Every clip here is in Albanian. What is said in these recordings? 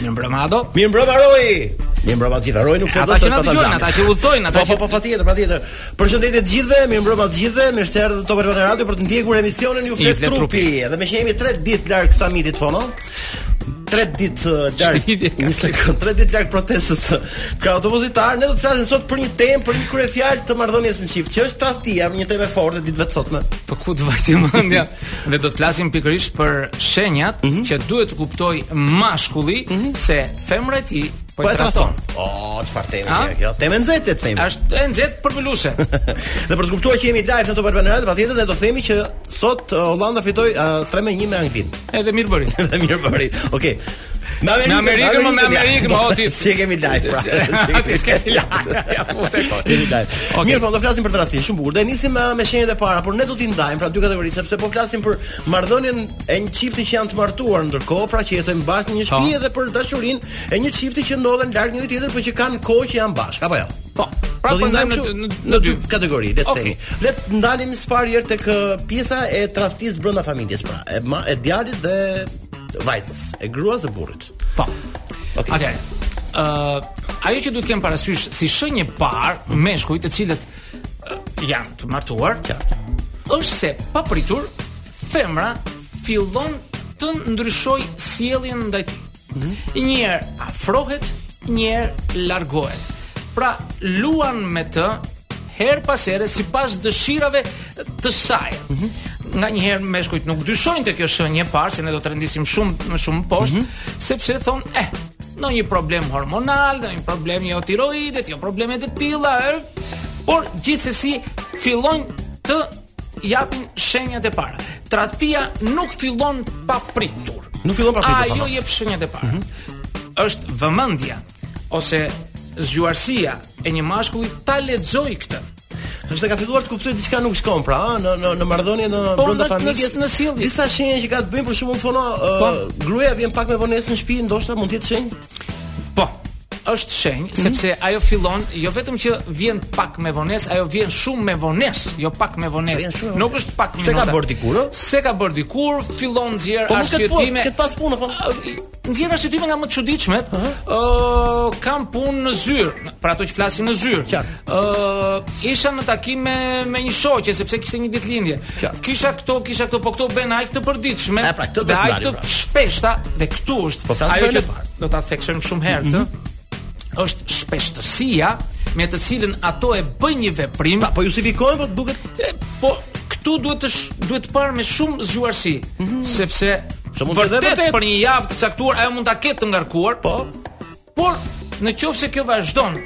Mirëmbrëma Ado. Mirëmbrëma Roi. Mirëmbrëma ti Roi nuk ka dashur të thonë. Ata që udhtojnë, ata po, që po po patjetër, patjetër. Përshëndetje të gjithëve, mirëmbrëma të gjithëve. Mirë se erdhët në Top Albania Radio për të ndjekur emisionin Ju flet trupi. Dhe me që jemi 3 ditë larg samitit Fjona, 3 ditë uh, larg një sekond, 3 ditë larg protestës së krahut opozitar, ne do të flasim sot për një temë, për një kryefjalë të marrëdhënies në çift, që është tradhtia, një temë e fortë ditëve të sotme. Po ku të vajti mendja? Dhe do të flasim pikërisht për shenjat mm -hmm. që duhet të kuptojë mashkulli mm -hmm. se femra e tij po, po e tradhton. Oh, çfarë temë është kjo? Temë e nxehtë të themi. Është e nxehtë për pëluse. dhe për të kuptuar që jemi live në Top Albania Radio, patjetër ne do të themi që sot uh, Holanda fitoi uh, 3-1 me Anglinë. Edhe mirë bëri. Edhe mirë bëri. Okej. Okay. Me Amerikën, me Amerikën, me Amerikën, po ti. Se jemi lajv pra. Se jemi lajv. Ja po te po. Jemi lajv. Okej, mirë, po do flasim për tradhtinë, shumë bukur. Do nisim uh, me shenjat e para, por ne do t'i ndajmë pra dy kategori, sepse po flasim për marrëdhënien e një çifti që janë të martuar ndërkohë, pra që jetojnë bashkë në një shtëpi po. dhe për dashurinë e një çifti që ndodhen larg njëri tjetrit, por që kanë kohë që janë bashkë, apo jo? Po. Pra do të ndajmë në, në, dy kategori, le të themi. Le të ndalemi së pari herë tek uh, pjesa e tradhtisë brenda familjes, pra, e, ma, e djalit dhe vajzës, e gruas dhe burrit. Po. Okej. Okay. Okay. Uh, ajo që duhet të kenë parasysh si shenjë të parë mm. meshkujt të cilët uh, janë të martuar, qartë. Është se papritur femra fillon të ndryshojë sjelljen ndaj tij. Mm -hmm. Një herë afrohet, një herë largohet. Pra luan me të herë pas here sipas dëshirave të saj. Mm -hmm. Nganjëherë meshkujt nuk dyshojnë te kjo shenjë e parë se ne do të rendisim shumë më shumë poshtë, mm -hmm. sepse thonë, eh, ndonjë problem hormonal, ndonjë problem jo tiroidet, jo probleme të tilla, eh? por gjithsesi fillojnë të japin shenjat e para. Tradhtia nuk fillon papritur. Nuk fillon papritur. Ajo jep shenjat e para. Mm -hmm. Është vëmendja ose zgjuarsia e një mashkulli ta lexojë këtë. Sepse ka filluar të kuptojë diçka nuk shkon pra, ëh, në në në marrëdhënie në po, brenda familjes. Në, në, në disa shenja që kanë të bëjnë për shembull Fjona, po. gruaja vjen pak me vonesë në shtëpi, ndoshta mund të jetë shenjë. Po. Është shenjë mm -hmm. sepse ajo fillon jo vetëm që vjen pak me vonesë, ajo vjen shumë me vonesë, jo pak me vonesë. Nuk është pak me vonesë. S'e ka bërë dikur, ëh? S'e ka bërë dikur, fillon nxjerr po, arsyetime. Po, këtë pas punë, po. Nxjerr arsyetime nga më të çuditshmet, ë uh -huh. uh, kam punë në zyrë, për ato që flasin në zyrë. Ë uh, isha në takim me me një shoqe sepse kishte një ditëlindje. Kisha këto, kisha këto, po këto bën aq të përditshme. Ja, pra, këto bëhen aq të pra. shpeshta dhe këtu është. Po, ajo që do ta theksojmë shumë herë këtë. Mm -hmm është shpeshtësia me të cilën ato e bëjnë një veprim. Pa, po justifikohen po duket po Këtu duhet të duhet parë me shumë zgjuarsi, mm -hmm. sepse se mund të vërtet për një javë të caktuar ajo mund ta ketë të ngarkuar. Po. Por në qoftë se kjo vazhdon,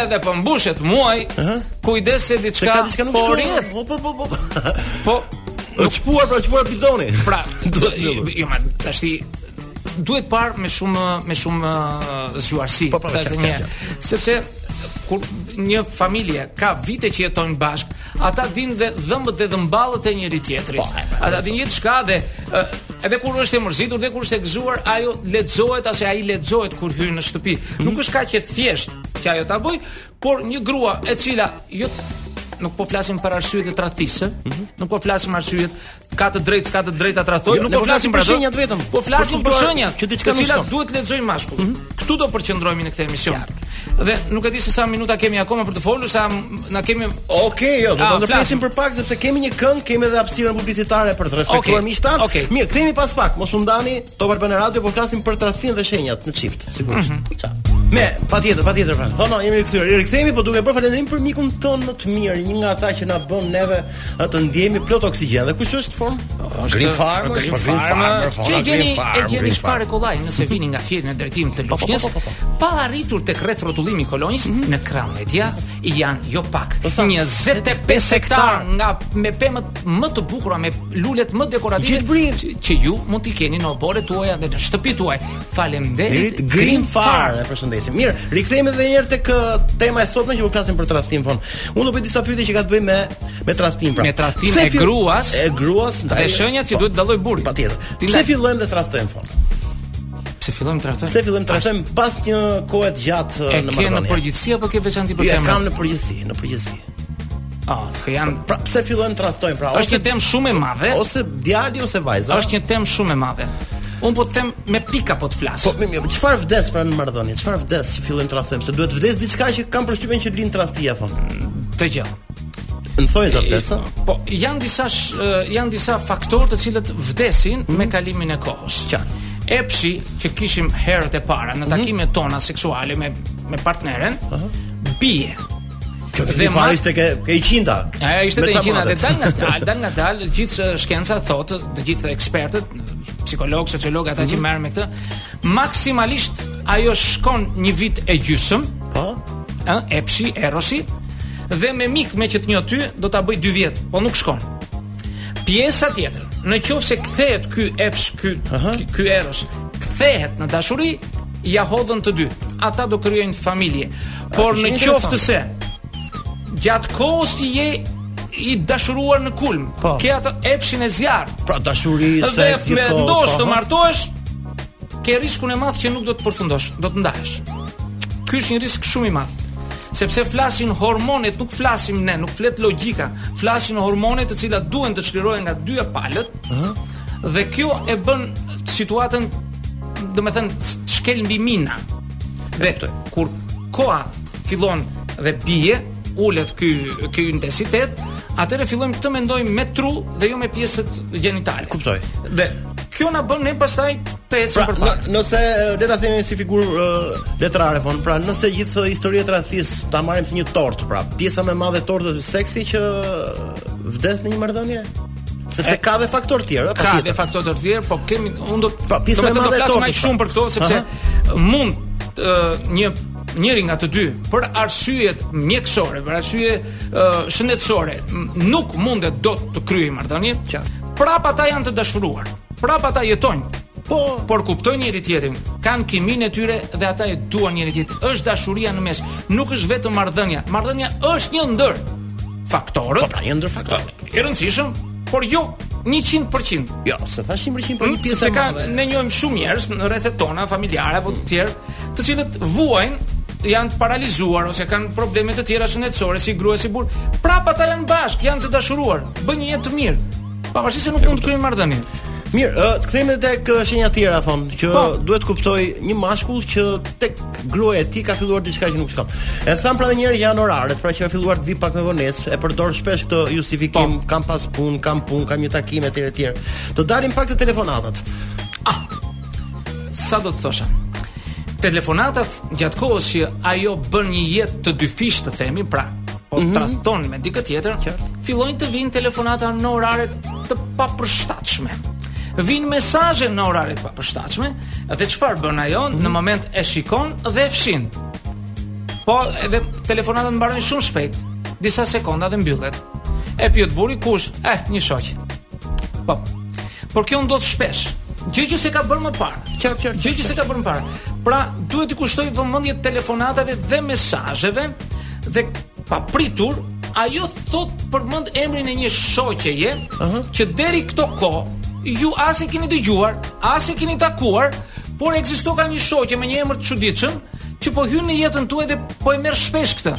edhe po mbushet muaj, uh -huh. kujdes se diçka po rrjedh. Po po po. Po. po Nuk... Çpuar pra çpuar bidoni. Pra, duhet jo, jo ma tash ti duhet par me shumë me shumë uh, zgjuarsi. Po, po, po, një, sepse kur një familje ka vite që jetojnë bashk, Ata dinë dhe dhëmbët dhe dhëmballët e njëri tjetrit. Po, po, Ata dinë gjithçka dhe edhe kur është e mërzitur dhe kur është e gëzuar, ajo lexohet ose ai lexohet kur hyn në shtëpi. Mhm. Nuk është kaq e thjeshtë që ajo ta bëj, por një grua e cila jo nuk po flasim për arsyet e tradhtisë, mm -hmm. nuk po flasim arsyet ka të drejtë, ka të drejtë ta tradhtoj, jo, nuk po, po flasim për shenjat vetëm. Po flasim për shenjat që diçka nuk shkon. Duhet të lexojë një mashkull. Mm -hmm. Ktu do përqendrohemi në këtë emision. Qartë. Dhe nuk e di se sa minuta kemi akoma për të folur, sa na kemi Okej, okay, jo, do ah, të ndërpresim për pak sepse kemi një këngë, kemi edhe hapësirën publicitare për të respektuar okay. miqtë tanë. Okay. Mirë, kthehemi pas pak. Mos u ndani, Top Albania Radio po flasim për tradhtin dhe shenjat në çift, sigurisht. Mm -hmm. Ciao. Me, patjetër, patjetër. Po, no, jemi rikthyer. Rikthehemi po duke bërë falënderim për mikun tonë më të mirë, një nga ata që na bën neve Ë të ndjehemi plot oksigjen dhe kush është Fon? Green Farm, Green po, Farm. Që e gjeni e gjeni fare kollaj nëse vini nga Fieri në drejtim të po, po, Lushnjës, pa arritur tek rreth rrotullimi i Kolonjës mhm. në krahun e djathtë janë jo pak 25 hektar me pemët më të bukura me lulet më dekorative që ju mund t'i keni në oborret tuaja dhe në shtëpitë tuaj. Faleminderit Green Farm. E përshëndesim. Mirë, rikthehemi edhe një herë tek uh, tema e sotme që po flasim për tradhtinë Fon. Unë do bëj disa pyetje që kanë të bëjnë me me tradhtin pra. Me tradhtin e gruas, e gruas ndaj. Dhe shenjat që po, duhet të dalloj burri. Patjetër. Pse fillojmë të tradhtojmë Fon? Pse fillojmë të tradhtojmë? Pse fillojmë të tradhtojmë pas një kohe të gjatë në marrëdhënie? E ke në përgjithësi apo ke veçanti për temë? Jo, e kam në përgjithësi, në përgjithësi. Ah, oh, janë pra pse fillojmë të tradhtojmë pra? Është një temë shumë e madhe. Ose djali ose vajza. Është një temë shumë e madhe. Un po të them me pika po të flas. Po mirë, mirë, çfarë vdes pra në marrëdhënie? Çfarë vdes që fillojmë të tradhtojmë? Se duhet të vdes diçka që kam përshtypjen që lind tradhtia po. Të gjë. Në thojë sa vdes, a? Po janë disa sh- ë, janë disa faktorë të cilët vdesin me kalimin e kohës. Qartë. Epshi që kishim herët e para në takimet tona seksuale me me partneren, bie Kjo të thënë fare ishte ke ke 100-ta. Ajo ishte te 100-ta, dhe dalngadal, dalngadal, gjithë shkenca thotë, të gjithë ekspertët, psikolog, sociolog ata që mhm. merren me këtë, maksimalisht ajo shkon një vit e gjysëm. Po. Ë, epshi, erosi dhe me mik meqë të njoh ty do ta bëj 2 vjet, po nuk shkon. Pjesa tjetër, në qoftë se kthehet ky epsh, ky ky eros, kthehet në dashuri, ja hodhën të dy. Ata do krijojnë familje. Por në qoftë se gjatë kohës që je i dashuruar në kulm, po. ke atë epshin e zjarr. Pra dashurisë dhe ti mendon të martohesh, ke riskun e madh që nuk do të përfundosh, do të ndahesh. Ky është një risk shumë i madh. Sepse flasin hormonet, nuk flasim ne, nuk flet logjika, flasin hormonet të cilat duhen të çlirohen nga dyja palët, Ëh. Dhe kjo e bën situatën do me thënë shkel mbi mina dhe kur koha fillon dhe bie ulet ky ky intensitet atëre fillojmë të mendojmë me tru dhe jo me pjesët gjenitale kuptoj dhe kjo na bën ne pastaj të ecim pra, përpara. Nëse le ta themi si figurë uh, letrare Fon, pra nëse gjithë historia e tradhtisë ta marrim si një tortë, pra pjesa më e madhe e tortës është seksi që vdes në një marrëdhënie? Sepse e, ka dhe faktorë të tjerë, ka dhe faktorë të tjerë, po kemi unë do pra, pjesën më të madhe të më shumë për këto sepse uh -huh. mund uh, një njëri nga të dy për arsye mjekësore, për arsye uh, shëndetësore, nuk mundet dot të kryejë marrëdhënie. Prap ata janë të dashuruar. Prap ata jetojnë. Po, por kuptojnë njëri tjetrin, kanë kiminë e tyre dhe ata e duan njëri tjetrin. Është dashuria në mes, nuk është vetëm marrëdhënia. Marrëdhënia është një ndër. faktorët. Po pra, një ndër faktorët. I rëndësishëm, por jo 100%. Jo, s'e thashë 100% por një pjesë të madhe. Ne njohim shumë njerëz në rrethet tona familjare apo të tjerë, të cilët vuajnë janë të paralizuar ose kanë probleme të tjera shëndetësore si grua si burrë, prap ata janë bashkë, janë të dashuruar, bëjnë një jetë të mirë. Pavarësisht se nuk mund të kryejnë marrëdhënie. Mirë, të kthehemi tek shenja të tjera Fon, që po. duhet të kuptojë një mashkull që tek gruaja e tij ka filluar diçka që nuk shkon. E thamë pra njëherë janë oraret, pra që ka filluar të vijë pak me vonesë, e përdor shpesh këtë justifikim, po. kam pas punë, kam punë, kam një takim etj etj. Të dalim pak te telefonatat. Ah. Sa do ta thosha. Telefonatat gjatë kohës që ajo bën një jetë të dyfishtë të themi, pra po mm -hmm. tradhton me dikë tjetër, fillojnë të vijnë telefonata në orare të papërshtatshme. Vijnë mesazhe në orare të papërshtatshme, Dhe çfarë bën ajo mm -hmm. në mhm. moment e shikon dhe e fshin. Po edhe telefonatat mbarojnë shumë shpejt, disa sekonda dhe mbyllet. E pyet burri kush? Eh, një shoqe. Po. Por kjo ndodh shpesh. Gjë që s'e ka bërë më parë. Qartë, qartë. Gjë që s'e ka bërë më parë. Pra, duhet t'i kushtojë vëmendje telefonatave dhe mesazheve dhe Papritur, ajo thotë përmend emrin e një shoqeje uh -huh. që deri këtë kohë ju as e keni dëgjuar, as e keni takuar, por ekziston ka një shoqe me një emër të çuditshëm që po hyn në jetën tuaj dhe po e merr shpesh këtë.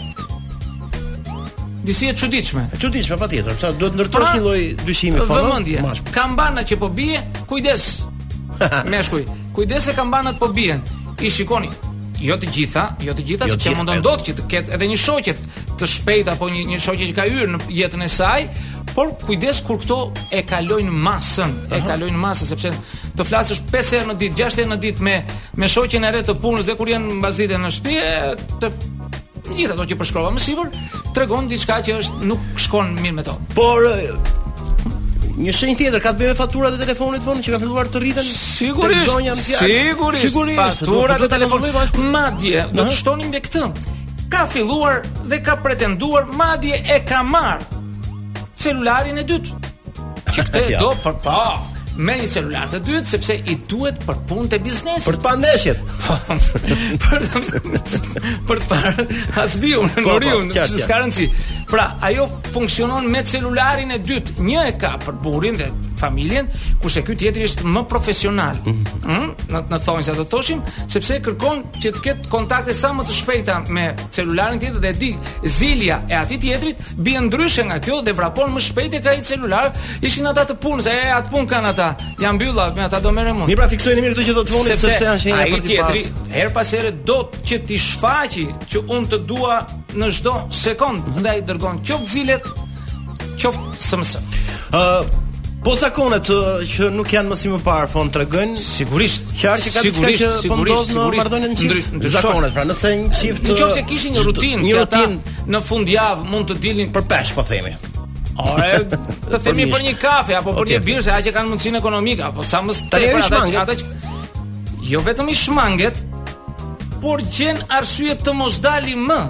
Disi e çuditshme. E çuditshme patjetër. Sa duhet të ndërtosh pra, një lloj dyshimi Fona. Vëmendje. Kambana që po bie, kujdes. Meshkuj. Kujdes se kambanat po bien. I shikoni. Jo të gjitha, jo të gjitha, jo sepse mund të ndodhë që të ketë edhe një shoqe të shpejtë apo një një shoqe që ka hyrë në jetën e saj, por kujdes kur këto e kalojnë masën, uh -huh. e kalojnë masën sepse të flasësh 5 herë në ditë, 6 herë në ditë me me shoqen e re të punës dhe kur janë mbasdite në shtëpi, të Të gjitha ato që përshkrova më sipër tregon diçka që është nuk shkon mirë me to. Por një shenjë tjetër ka të bëjë me faturat e telefonit Fon që kanë filluar të rriten. Sigurisht. Sigurisht. Sigurisht. Faturat e telefonit madje do të shtonim dhe këtë. Ka filluar dhe ka pretenduar madje e ka marrë celularin e dytë. Që këtë ja. do për pa merr një celular të dytë sepse i duhet për punët e biznesit. Për të parë ndeshjet. për për të parë hasbiun, po, po, noriun, s'ka rëndësi. Pra, ajo funksionon me celularin e dytë. Një e ka për burrin dhe familjen, kurse ky tjetri është më profesional. Ëh, mm -hmm. në në thonjëza do të thoshim, sepse kërkon që të ketë kontakte sa më të shpejta me celularin tjetër dhe di zilja e atij tjetrit Bie ndryshe nga kjo dhe vrapon më shpejt tek ai celular, ishin ata të punës, e atë punë kanë ata. Ia mbylla, me ata do merrem unë. Mirë pra fiksojeni mirë këtë që do të thoni sepse janë shenja për të parë. Herë pas here do të që t'i shfaqë që unë të dua në çdo sekond, mhm. ndaj dërgon qoftë zilet, qoftë SMS. Ë uh, Po zakonet që nuk janë më si më parë Fon tregojnë sigurisht qartë që ka diçka që po ndodh në marrëdhënien në çift. Zakonet, pra nëse një çift nëse kishin një rutinë, një rutinë Në fundjavë mund të dilnin për peshk, po themi. Ore, të themi për një kafe apo për okay. një birrë, se aq e kanë mundësinë ekonomike apo sa më s'të për ata që ata që jo vetëm i shmanget, por gjen arsye të mos dalë më.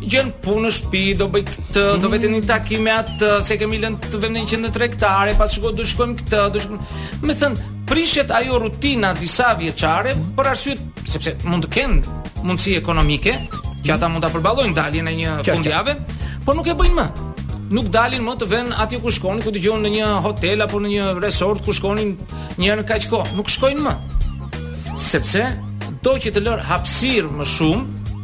Gjen punë në shtëpi, do bëj këtë, mm. do vete në takim me atë, se kemi lënë të vemi në qendër tregtare, pas shkoj do shkojmë këtë, do shkojmë. Me thënë, prishet ajo rutina disa vjeçare për arsye sepse mund të kenë mundësi ekonomike që ata mund ta përballojnë daljen e një fundjave, por nuk e bëjnë më. Nuk dalin më të venë aty ku shkonin, ku dëgjon në një hotel apo në një resort ku shkonin një herë në kaq kohë, nuk shkojnë më. Sepse do që të lërë hapësirë më shumë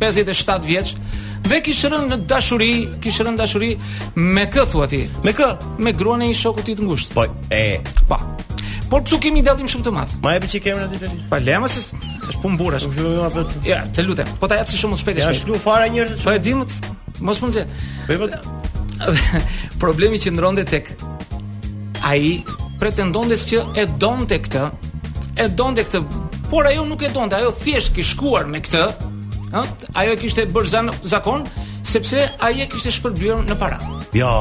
57 vjeç dhe kish rënë në dashuri, kish rënë dashuri me kë thua ti? Me kë? Me gruan e një shoku të tij të ngushtë. Po, e. Po. Por këtu kemi dallim shumë të madh. Ma jep një çikë emrin e atij tani. Pa lëre ma se është punë burrash. Ja, të lutem. Po ta jap si shumë të shpejtë. Ja, është lu fara njerëz. Po e dimë. Mos mund të. Po, po. Problemi qëndronte tek Ai pretendonte se që e donte këtë, e donte këtë, por ajo nuk e donte, ajo thjesht kish shkuar me këtë, ë? Ajo e kishte bërë zan, zakon sepse ai e kishte shpërblyer në para. Jo.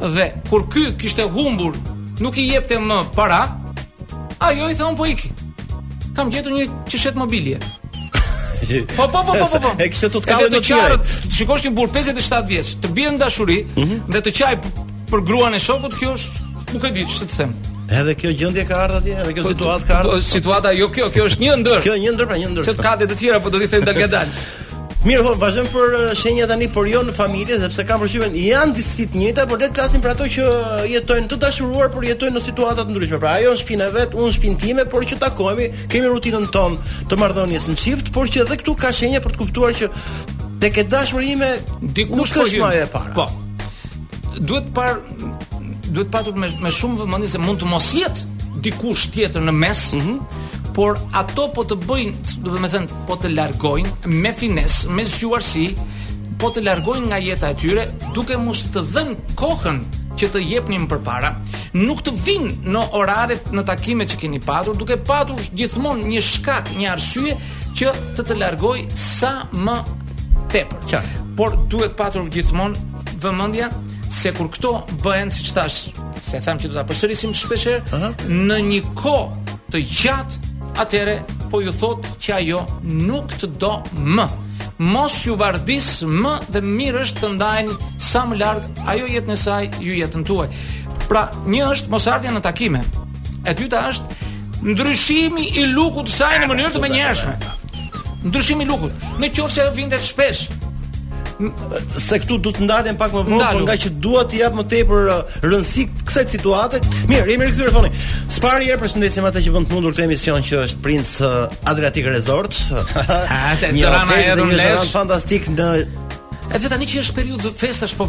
Dhe kur ky kishte humbur, nuk i jepte më para, ajo i thotë po ik. Kam gjetur një qeshet mobilie. Po po po po po. po. E kishte tut kallë të qartë. Shikosh një burrë 57 vjeç, të bie në dashuri mm -hmm. dhe të qajë Për gruan e shokut kjo është, nuk e di ç'të them. Edhe kjo gjendje ka ardhur atje, edhe kjo po, situatë ka ardhur. Po, situata jo kjo, kjo është një ndër. Kjo një ndër, pra një ndër. Se ka të tjera, po do t'i them dalëngadalë. Mirë, po vazhdojmë për uh, shenja tani, por jo në familje, sepse kam përshtypjen janë disi të njëjta, por le të flasim për ato që uh, jetojnë të dashuruar, por jetojnë në situata të ndryshme. Pra ajo në shpinë e vet, unë në shpinë time, por që takohemi, kemi rutinën tonë të marrëdhënies në çift, por që edhe këtu ka shenja për të kuptuar që tek e dashura ime dikush po është më e para. Po. Duhet par duhet patur me, me shumë vëmendje se mund të mos jetë dikush tjetër në mes. Mm -hmm por ato po të bëjnë, domethënë, po të largojnë me finesë, me zgjuarsi, po të largojnë nga jeta e tyre, duke mos të dhënë kohën që të jepnin përpara, nuk të vinë në oraret në takimet që keni patur, duke patur gjithmonë një shkak, një arsye që të të largojë sa më tepër. Qartë. Por duhet patur gjithmonë vëmendja se kur këto bëhen siç thashë, se them që do ta përsërisim shpesh herë, uh -huh. në një kohë të gjatë, atëre po ju thotë që ajo nuk të do më. Mos iu vardis më dhe mirë është të ndajnë sa më larg ajo jetën e saj, ju jetën tuaj. Pra, një është mosardhja në takime. E dyta është ndryshimi i lukut të saj në mënyrë të menjëhershme. Ndryshimi i lukut, në qoftë se ajo vjen shpesh, se këtu do të ndalem pak më vonë, por ngaqë dua të jap më tepër uh, rëndësi kësaj situate. Mirë, jemi rikthyer foni. Së pari herë përshëndesim ata që bëjnë të mundur këtë emision që është Princ uh, Adriatic Resort. Një hotel fantastik në Edhe tani që është periudhë festash, po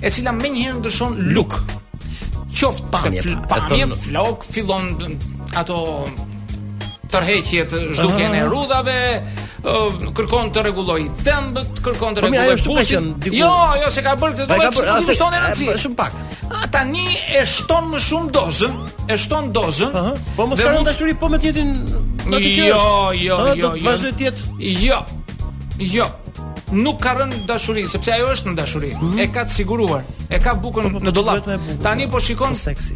e cila menjëherë ndryshon look. Qoftë pamje, fl pra, pamje, thënë... flokë, fillon ato tërheqjet zhdukjen uh -huh. e rudhave, kërkon të rregullojë dhëmbët, kërkon të po rregullojë pushin. Jo, jo se ka bërë këtë po dozë, nuk shton energji. Është shumë pak. A tani e shton më shumë dozën, e shton dozën. Uh -huh. Po mos ka rënë në dashuri po me të njëjtin Jo, jo, jo, jo. Do të vazhdojë të jetë. Jo. Jo. nuk ka rënë në dashuri, sepse ajo është në dashuri. Mm -hmm. E ka të siguruar, e ka bukën po, po, në dollap. Tani po shikon po, seksi.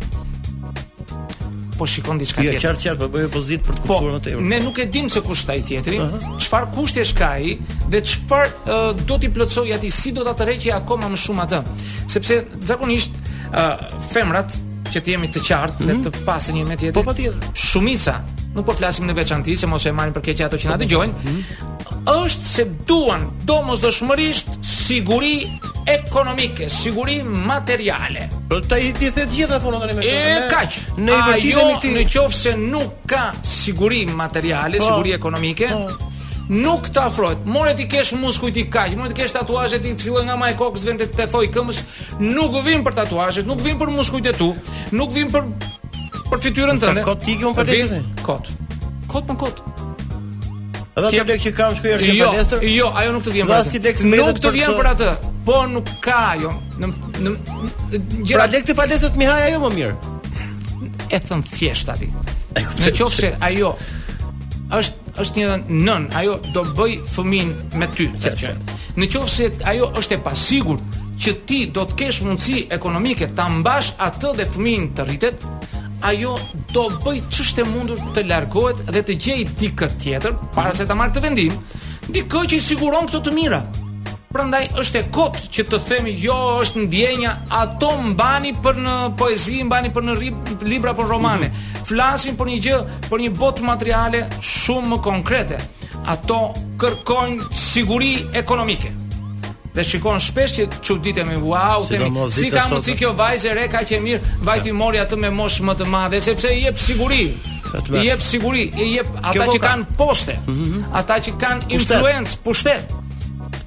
Po shikon diçka jo, tjetër. Jo, qartë qartë, po bëj opozitë për të po, kuptuar më tepër. Ne nuk e dimë se kush është ai tjetri, çfarë uh -huh. kushtesh ka ai dhe çfarë uh, do t'i plotësoj atij, si do ta tërheqë akoma më shumë atë. Sepse zakonisht uh, femrat që të jemi të qartë mm -hmm. dhe mhm. të pa sinjeme tjetër. Po patjetër. Shumica, nuk po flasim në veçanti se mos e marrin për keq ato që na dëgjojnë. Mm -hmm. është se duan domosdoshmërisht siguri ekonomike, siguri materiale. Po ta i di të gjitha punët tani me këtë. E kaq. Në vërtetë me këtë. Në qoftë se nuk ka siguri materiale, po. siguri ekonomike, po. nuk të afrohet. More t'i kesh muskujt ti kaq, more t'i kesh tatuazhet ti të fillojnë nga maja e kokës deri te thoi i këmbës, nuk vjen për tatuazhet, nuk vjen për muskujt e tu, nuk vjen për për fytyrën tënde. Kot ti që un për Kot. Kot për kot. Edhe ato lekë që kanë shkuar në jo, palestër? Jo, jo, ajo nuk të vjen për atë. Si nuk të vjen për atë. Po nuk ka ajo. Në në gjëra pra, lekë të palestrës t'i haj ajo më mirë. E them thjesht aty. Në qoftë se ajo është është një nënë, ajo do bëj fëmijën me ty, thotë. Në qoftë se ajo është e pasigurt që ti do të kesh mundësi ekonomike ta mbash atë dhe fëmijën të rritet, ajo do bëj ç'është e mundur të largohet dhe të gjej dikë tjetër para se ta marrë këtë vendim, dikë që i siguron këto të mira. Prandaj është e kotë që të themi jo, është ndjenja, ato mbajini për në poezi, mbajini për në rib, libra për romane. Flasim për një gjë, për një botë materiale shumë më konkrete. Ato kërkojnë siguri ekonomike. Dhe shikon shpesh që çuditemi, wow, si themi, mos, si ka mundsi kjo vajzë e re kaq e mirë, vajti ja. mori atë me moshë më të madhe sepse i jep siguri. I jep siguri, i jep ata që kanë poste, mm -hmm. ata që kanë influencë, pushtet. pushtet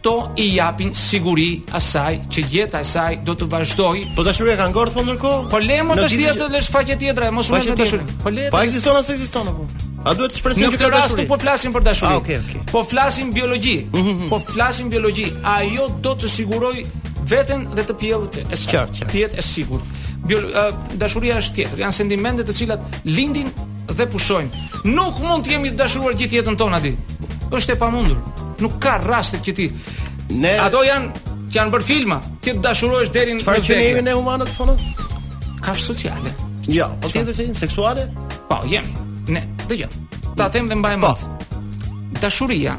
këto i japin siguri asaj që jeta e saj do të vazhdojë. Po dashuria ka ngordh po ndërkohë? Po le mo të shihet edhe në faqe tjetër, mos më të dashur. Po le. Po ekziston a s'ekziston apo? A duhet të shpresojmë? Në këtë rast nuk po flasim për dashuri. Ah, okay, okay. Po flasim biologji. Mm -hmm. Po flasim biologji. Ajo do të siguroj veten dhe të pjellët e saj. Qartë, qartë. Të jetë e sigurt. Bio, uh, dashuria është tjetër. Janë sentimente të cilat lindin dhe pushojnë. Nuk mund të jemi të dashuruar gjithë jetën tonë, Adi. është e pamundur. Nuk ka raste që ti... Ne... Ato janë që janë bërë filma, që të dashurohesh deri në vdekje. Çfarë jemi ne humanët, fono? Kafshë sociale. Jo, po tjetër si seksuale? Po, jemi. Ne, dëgjo. Ta them dhe mbaje mend. Po. Dashuria,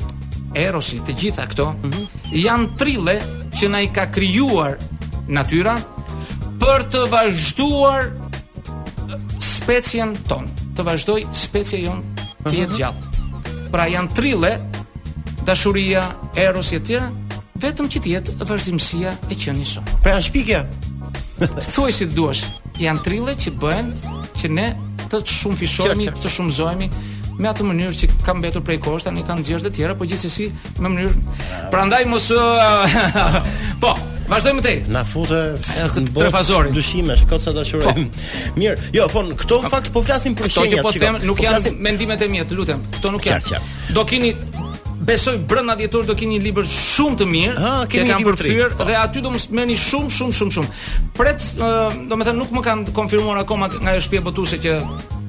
erosi, të gjitha këto mm -hmm. janë trille që na i ka krijuar natyra për të vazhduar specien tonë, të vazhdojë specia jonë të jetë mhm. gjallë. Pra janë trille dashuria, erosi etj, vetëm që të jetë vazhdimësia e qenies sonë. Pra janë shpikje. Thuaj si të duash. Janë trille që bëhen që ne të shumëfishohemi, të shumëzohemi, me atë mënyrë që ka mbetur prej kohësh tani kanë nxjerrë dhe të tjera, po gjithsesi me mënyrë. Prandaj mos po, vazhdojmë te. Na fute këtë trefazorin. Dyshimesh, kot sa ta po. shurojmë. Mirë, jo, po këto në fakt po flasim për shenjat. Po them, nuk po janë mendimet e mia, të lutem. Këto nuk janë. Do keni besoj brenda dhjetor do keni një libër shumë të mirë që kam përkthyer dhe aty do merrni shumë shumë shumë shumë Prit, domethënë nuk më kanë konfirmuar akoma nga ajo shtëpi botuese që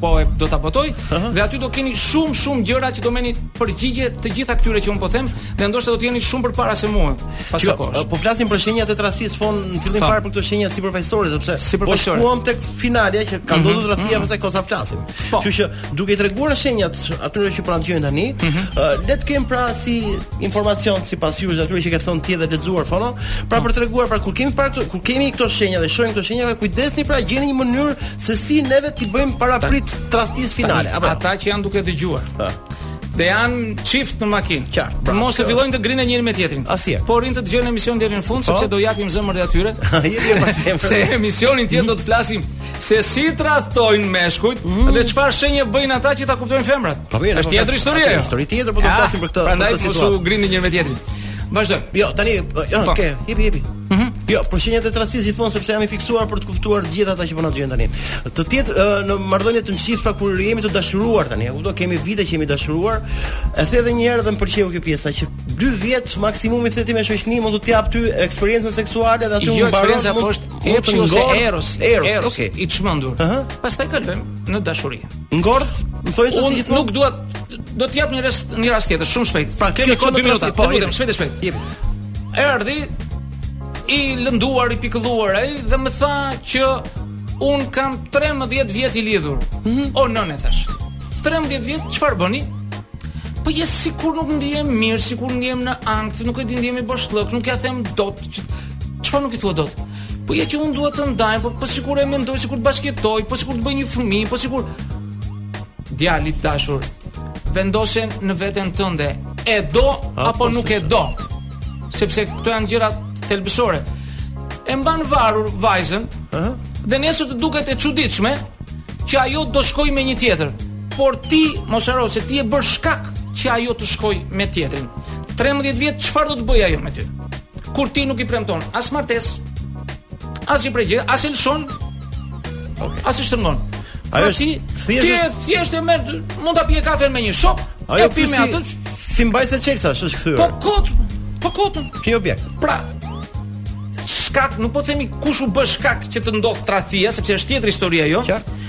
po e do ta botojë uh -huh. dhe aty do keni shumë shumë gjëra që do merrni përgjigje të gjitha këtyre që un po them dhe ndoshta do të jeni shumë përpara se mua. Pas sa kohë. Po flasim për shenjat e tradhtisë fon në fillim fare për këto shenja sipërfaqësore sepse se po shkuam tek finalja që ka mhm. ndodhur tradhtia mm -hmm. pastaj kot sa flasim. Po. Kështu që duke i treguar shenjat atyre që po na dëgjojnë tani, mm -hmm. uh, le ta kenë pra si informacion sipas jush atyre që ke thënë ti dhe lexuar fono, pra për të treguar pra kur kemi pra kur kemi këto shenja dhe shohim këto shenja, pra kujdesni pra gjeni një mënyrë se si neve t'i bëjmë paraprit tradhtisë finale. Apo ata që janë duke dëgjuar. Po. Dhe janë çift në makinë. Qartë. Pra, mos të fillojnë të grinden njëri me tjetrin. Asnjë. Po të rrinë të dëgjojnë emisionin deri në fund po. sepse do japim zemër dhe atyre. Jemi pas emër. Se emisionin tjetër do të flasim se si tradhtojnë meshkujt mm. dhe çfarë shenje bëjnë ata që ta kuptojnë femrat. Po mirë, është tjetër histori. Është histori tjetër, po do të flasim për këtë. Prandaj mos u grindni njëri me tjetrin. Vazhdo. Jo, tani, jo, po. okay, jepi, jepi. Mhm. Jo, për shenjat e tradhtisë gjithmonë sepse jam i fiksuar për të kuptuar të gjithë ata që po na dëgjojnë tani. Të jetë në marrëdhënie të gjithë pra kur jemi të dashuruar tani, apo do kemi vite që jemi dashuruar, e the edhe një herë dhe më pëlqeu kjo pjesa që 2 vjet maksimumi the ti me shoqen mund të të jap ty eksperiencën seksuale dhe aty jo, mund të mbaron. Jo, eksperiencë apo është Epshi ose Eros, Eros, Eros okay. i çmendur. Uh -huh. Pastaj kalojm në dashuri. Ngordh, më thoi se si gjithmonë. Nuk dua do të të jap një rast një rast tjetër, shumë shpejt. Pra kemi kohë 2 minuta, po të lutem, shpejt e shpejt. Jepi. Erdhi i lënduar, i pikëlluar ai dhe më tha që un kam 13 vjet i lidhur. Mm -hmm. O nënë thash. 13 vjet çfarë bëni? Po ja sikur nuk ndihem mirë, sikur ndihem në ankth, nuk e di ndihem bosh nuk ia them dot. Çfarë nuk i thua dot? Po ja që unë dua të ndaj, po po sikur e mendoj sikur të bashkëjetoj, po sikur të bëj një fëmijë, po sikur djalë i dashur vendose në veten tënde, e do apo, apo nuk e do. Sepse këto janë gjëra thelbësore. E mban varur vajzën, ëh, uh -huh. dhe nesër të duket e çuditshme që ajo do shkojë me një tjetër. Por ti mos harro se ti u bëre shkak që ajo të shkojë me tjetrin. 13 vjet çfarë do të bëjë ajo me ty? Kur ti nuk i premton as martesë, asnjë prej gjë, as e lëshon, okay. as e shtrëngon. Pra Ajo ti, thjesht ti e thjesht e merr, mund ta pije kafen me një shok, Ajo e pi me atë. Si mbajtëse çelësash është kthyer. Po kot, po kot. Ti objekt. Pra, shkak, nuk po themi kush u bë shkak që të ndodh tradhtia, sepse është tjetër histori ajo. Qartë.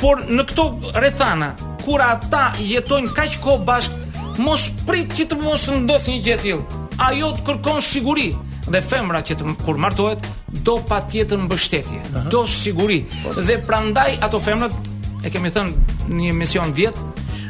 Por në këto rrethana, kur ata jetojnë kaq kohë bashkë, mos prit që të mos ndodh një gjë e tillë. Ajo të kërkon siguri dhe femra që të kur martohet do patjetër mbështetje, uh -huh. do siguri. Po. Dhe prandaj ato femrat e kemi thënë në një emision vjet,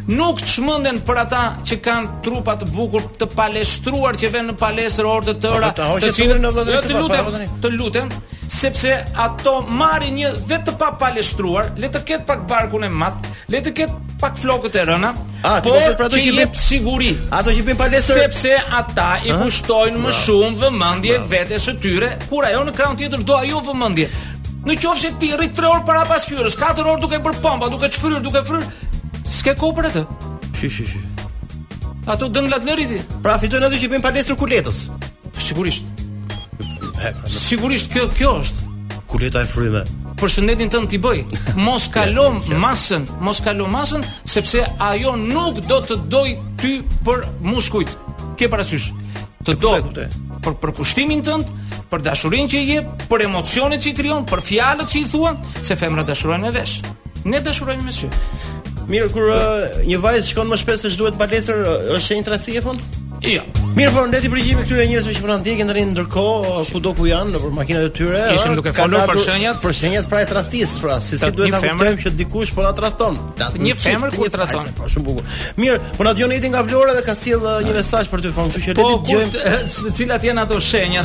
nuk çmenden për ata që kanë trupa të bukur, të palestruar që venë në palestër orë të tëra, po, të cilën në vëllëdrejtë të lutem, të lutem, Sepse ato marrin një vetë të pa palestruar, le të ketë pak barkun e madh, le të ketë pak flokët e rëna, A, ti po flet për ato që por i jep bëjnë- siguri. Ato që bëjnë palestër Sepse ata i kushtojnë më shumë vëmendje vetes së tyre, kur ajo në krahun tjetër do ajo vëmendje. Në qoftë se ti rri 3 orë para pasqyrës, 4 orë duke bërë pompa, duke çfryrë, duke fryrë, s'ke kohë për atë. Shi, shi, shi. Ato dënglat lëri ti. Pra fitojnë ato që bëjnë palestër kuletës. Sigurisht. Sigurisht kjo kjo është kuleta e fryrë. Për shëndetin tënd ti bëj. Mos kalo masën, mos kalo masën sepse ajo nuk do të doj ty për muskujt. Ke parasysh? Të do për përkushtimin tënd, për dashurinë që i jep, për emocionet që i krijon, për fjalët që i thua, se femrat dashurojnë me vesh. Ne dashurojmë me sy. Mirë, kur uh, një vajzë shkon më shpesh se ç'duhet palestër, uh, është shenjë tradhtie Fon? Jo. Mirë, por le t'i përgjigjemi këtyre njerëzve që po na ndjekin tani ndërkohë kudo ku janë nëpër makinat e tyre. Ishim duke folur për shenjat, për shenjat pra e tradhtisë, pra se si duhet ta kuptojmë që dikush po na tradhton. Një femër kur tradhton. Po shumë bukur. Mirë, po na dëgjon Edi nga Vlora dhe ka sjell uh, një mesazh për ty Fon, kështu që le të po, dëgjojmë se cilat janë ato shenja.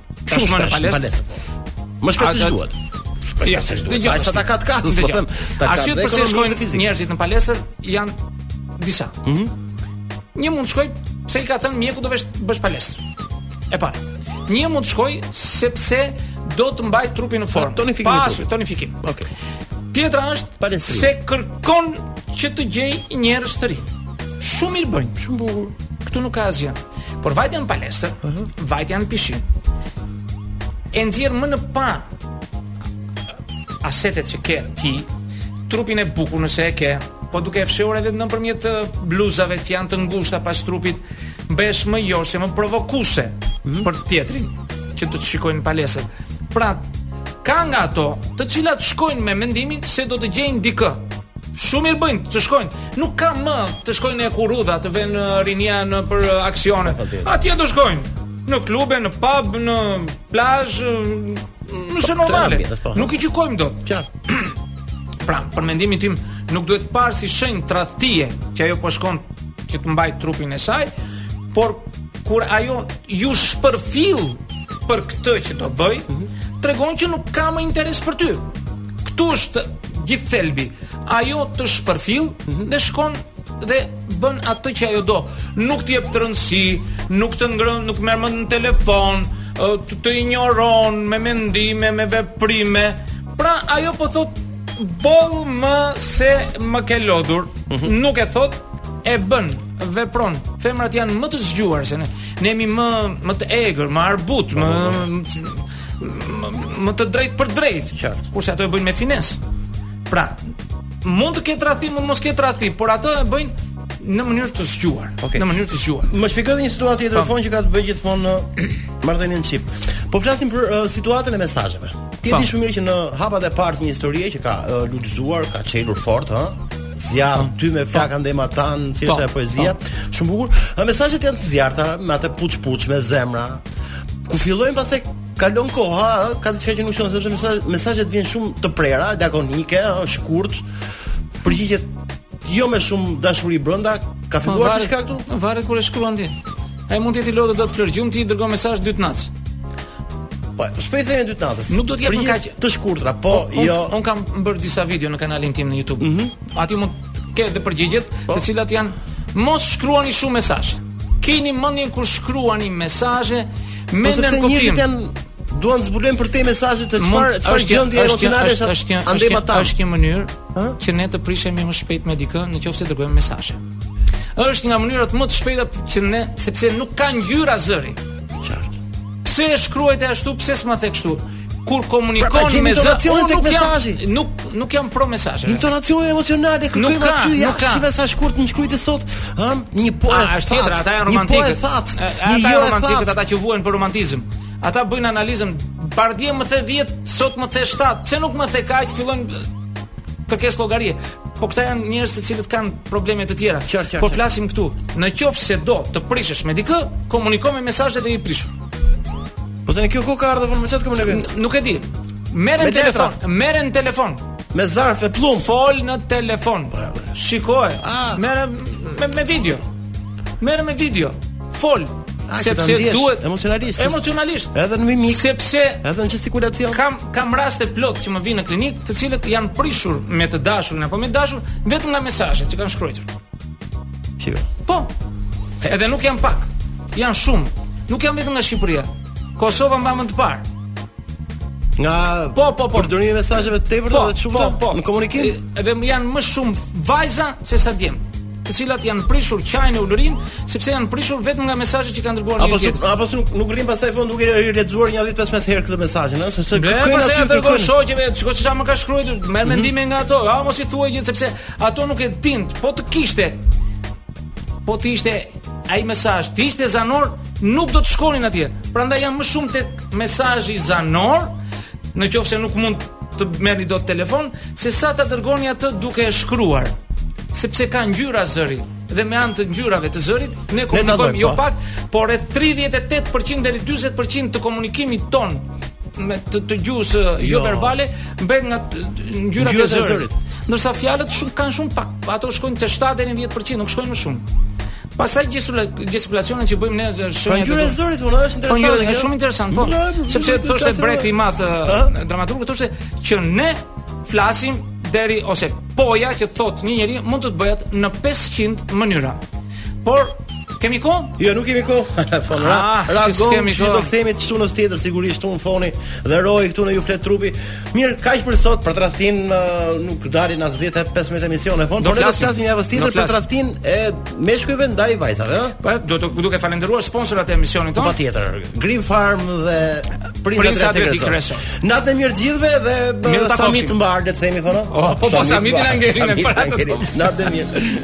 Shumë shpesh në palestër. palestër po. Më shpesh se duhet. Ja, se duhet. Ai sa ta ketë takat, po them, ta kat. Arsyet pse shkojnë njerëzit në palestër janë disa. Mhm. Mm një mund të shkoj se i ka thënë mjeku do vesh të bësh palestër. E para. Një mund të shkoj sepse do të mbaj trupin në formë. Tonifikim. Pas tonifikim. Okej. Okay. Tjetra është palestër. Se kërkon që të gjej njerëz të rinj. Shumë mirë bëjnë, shumë bukur. Këtu nuk ka asgjë. Por vajtja në palestër, uh mhm. -huh. vajtja në pishinë, e nxjerr më në pah asetet që ke ti, trupin e bukur nëse e ke, po duke e fshehur edhe nëpërmjet bluzave që janë të ngushta pas trupit, bëhesh më joshëse, më provokuese mm -hmm. për tjetrin që të të shikojë në palestër. Pra, ka nga ato të cilat shkojnë me mendimin se do të gjejnë dikë. Shumë mirë bëjnë, të shkojnë. Nuk ka më të shkojnë në hekurudha, të venë uh, rinia nëpër uh, aksione. Atje do shkojnë në klube, në pub, në plazh, është normale. Po. Nuk i gjykojmë dot. Qartë. pra, për mendimin tim, nuk duhet parë si shenjë tradhtie që ajo po shkon që të mbajë trupin e saj, por kur ajo ju shpërfill për këtë që do bëjë, mm -hmm. tregon që nuk ka më interes për ty. Këtu është gjithë thelbi. Ajo të shpërfill mm -hmm. dhe shkon dhe bën atë që ajo do. Nuk të jep rëndësi, nuk të ngrën, nuk merr më në telefon, të, të injoron me mendime, me veprime. Pra ajo po thotë boll më se më ke lodhur. Mm -hmm. Nuk e thotë e bën vepron. Femrat janë më të zgjuara se ne. Ne jemi më më të egër, më harbutë, më, më më, më të drejtpërdrejtë. Qartë. Kurse ato e bëjnë me finesë. Pra, mund të ketë tradhti, mund mos ketë tradhti, por ato e bëjnë në mënyrë të zgjuar, okay. në mënyrë të zgjuar. Më shpjego një situatë tjetër fon që ka të bëjë gjithmonë në uh, marrëdhënien çift. Po flasim për uh, situatën e mesazheve. Ti di shumë mirë që në hapat e parë të një historie që ka uh, lulëzuar, ka çelur fort, ha? zjarr ty me flaka ndaj matan, si është ajo poezia, shumë bukur. Ha mesazhet janë të zjarrta, me atë puç puç me zemra, Ku fillojnë pastaj kalon koha, ë, ka diçka që nuk shkon, sepse mesazh, mesazhet vijnë shumë të prera, lakonike, ë, shkurt. Përgjigjet jo me shumë dashuri brenda, ka Po, filluar varet- diçka këtu? Varet kur e shkruan ti. Ai mund të jetë i lodhur do të flerë gjumë ti i dërgon mesazh dy të natës. Po, s'po i themi dy të natës. Nuk do të jetë në Përgjigje kaq- të shkurtra, po, unë, jo. Unë kam bërë disa video në kanalin tim në YouTube. Mhm. Aty mund keni dhe përgjigjet, po. të cilat janë mos shkruani shumë mesazhe. Kini mendjen kur shkruani mesazhe po me nënkuptim. Po duan të zbulojnë përtej mesazhit çfarë çfarë gjendje emocionale është është një është një, është një mënyrë që ne të prishemi më shpejt me dikë në qoftë se dërgojmë mesazhe. Është nga mënyrat më të shpejta që ne sepse nuk ka ngjyra zëri. Qartë. Pse e shkruajte ashtu, pse s'ma the kështu? kur komunikon pra, me zë, unë nuk jam, nuk nuk jam pro mesazh. Intonacionin emocional e kërkoj aty, ja si sa shkurt më shkruajti sot, ha, një po e thot. Tjetër, ata janë romantikë. Ata janë jo romantikë, ata që vuajnë për romantizëm. Ata bëjnë analizën, pardje më the 10, sot më the 7. Pse nuk më the kaq, fillojnë kërkesë llogarie. Po këta janë njerëz të cilët kanë probleme të tjera. Qar, qar, po flasim këtu. Në qoftë se do të prishesh me dikë, komuniko me mesazhe, je i prishur. Po tani kjo ka ardhë vonë me çat komunikim. Nuk e di. Merre në telefon, merre në telefon. Me zarf e plumb. Fol në telefon. Po, Shikoje. Ah. Merre me, me video. Merre me video. Fol. Ah, sepse duhet emocionalisht. Emocionalisht. Edhe në mimikë. Sepse edhe në gestikulacion. Kam kam raste plot që më vijnë në klinikë, të cilët janë prishur me të dashurin apo me të dashurën vetëm nga mesazhet që kanë shkruar. Kjo. Po. Edhe nuk janë pak. Janë shumë. Nuk janë vetëm nga Shqipëria. Kosova mban vend të parë. Nga po po po përdorimi i mesazheve të tepërta po, dhe shumë po, po, në komunikim. Edhe janë më shumë vajza se sa djem të cilat janë prishur qajnë e ulërin, sepse janë prishur vetëm nga mesazhet që kanë dërguar njëri-tjetrit. Apo apo nuk rrin pastaj fund duke i lexuar një dhjetë pesëmbëdhjetë herë këtë mesazhin, ëh, sepse kërkojnë aty, ua dërgojnë shoqeve, çka çka më ka shkruar, merr mhm. mendime nga ato, ha mos i thuaj gjë sepse Ato nuk e dinë, po të kishte po të ishte ai mesazh, të ishte zanor, nuk do të shkonin atje. Prandaj jam më shumë tek mesazhi zanor, në qoftë se nuk mund të merrni dot në telefon, se sa ta dërgoni atë duke e shkruar, sepse ka ngjyra zëri. dhe me anë të ngjyrave të zërit ne komunikojmë jo po. pak, por rreth 38% deri 40% të komunikimit tonë me të, të gjuhës jo, jo verbale mbet nga ngjyrat e zërit. Ndërsa fjalët shumë kanë shumë pak, ato shkojnë te 7 deri në 10%, nuk shkojnë më shumë. Pastaj gestikulacionet që bëjmë ne është pra shumë ngjyra e zërit, por është po, interesante. Është shumë interesant, po. Sepse thoshte Brehti i madh dramaturgu thoshte që ne flasim deri ose po-ja që thotë një njeri mund të të bëhet në 500 mënyra. Por kemi kohë? Jo, nuk kemi kohë. Foni, ra. Ah, ra go, kemi kohë. Do kthehemi këtu javën tjetër sigurisht unë, Foni dhe Roi këtu në Ju flet trupi. Mirë, kaq për sot për tradhtinë uh, nuk dalin as 10 15 emisione Foni, por ne do të flasim javën tjetër për tradhtinë e meshkujve ndaj vajzave, ëh? Po do të duke falendëruar sponsorat e emisionit tonë. Patjetër. Green Farm dhe Prince, Prince Adriatic Resort. Natën e mirë të gjithëve dhe samit të mbarë, le të themi Foni. Po po, po samit na ngelën paratë. Natën e mirë.